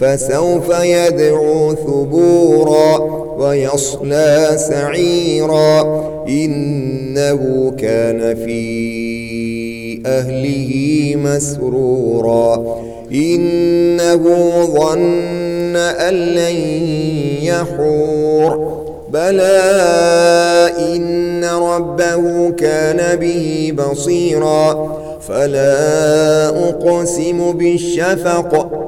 فسوف يدعو ثبورا ويصلى سعيرا. إنه كان في أهله مسرورا. إنه ظن أن لن يحور. بلى إن ربه كان به بصيرا. فلا أقسم بالشفق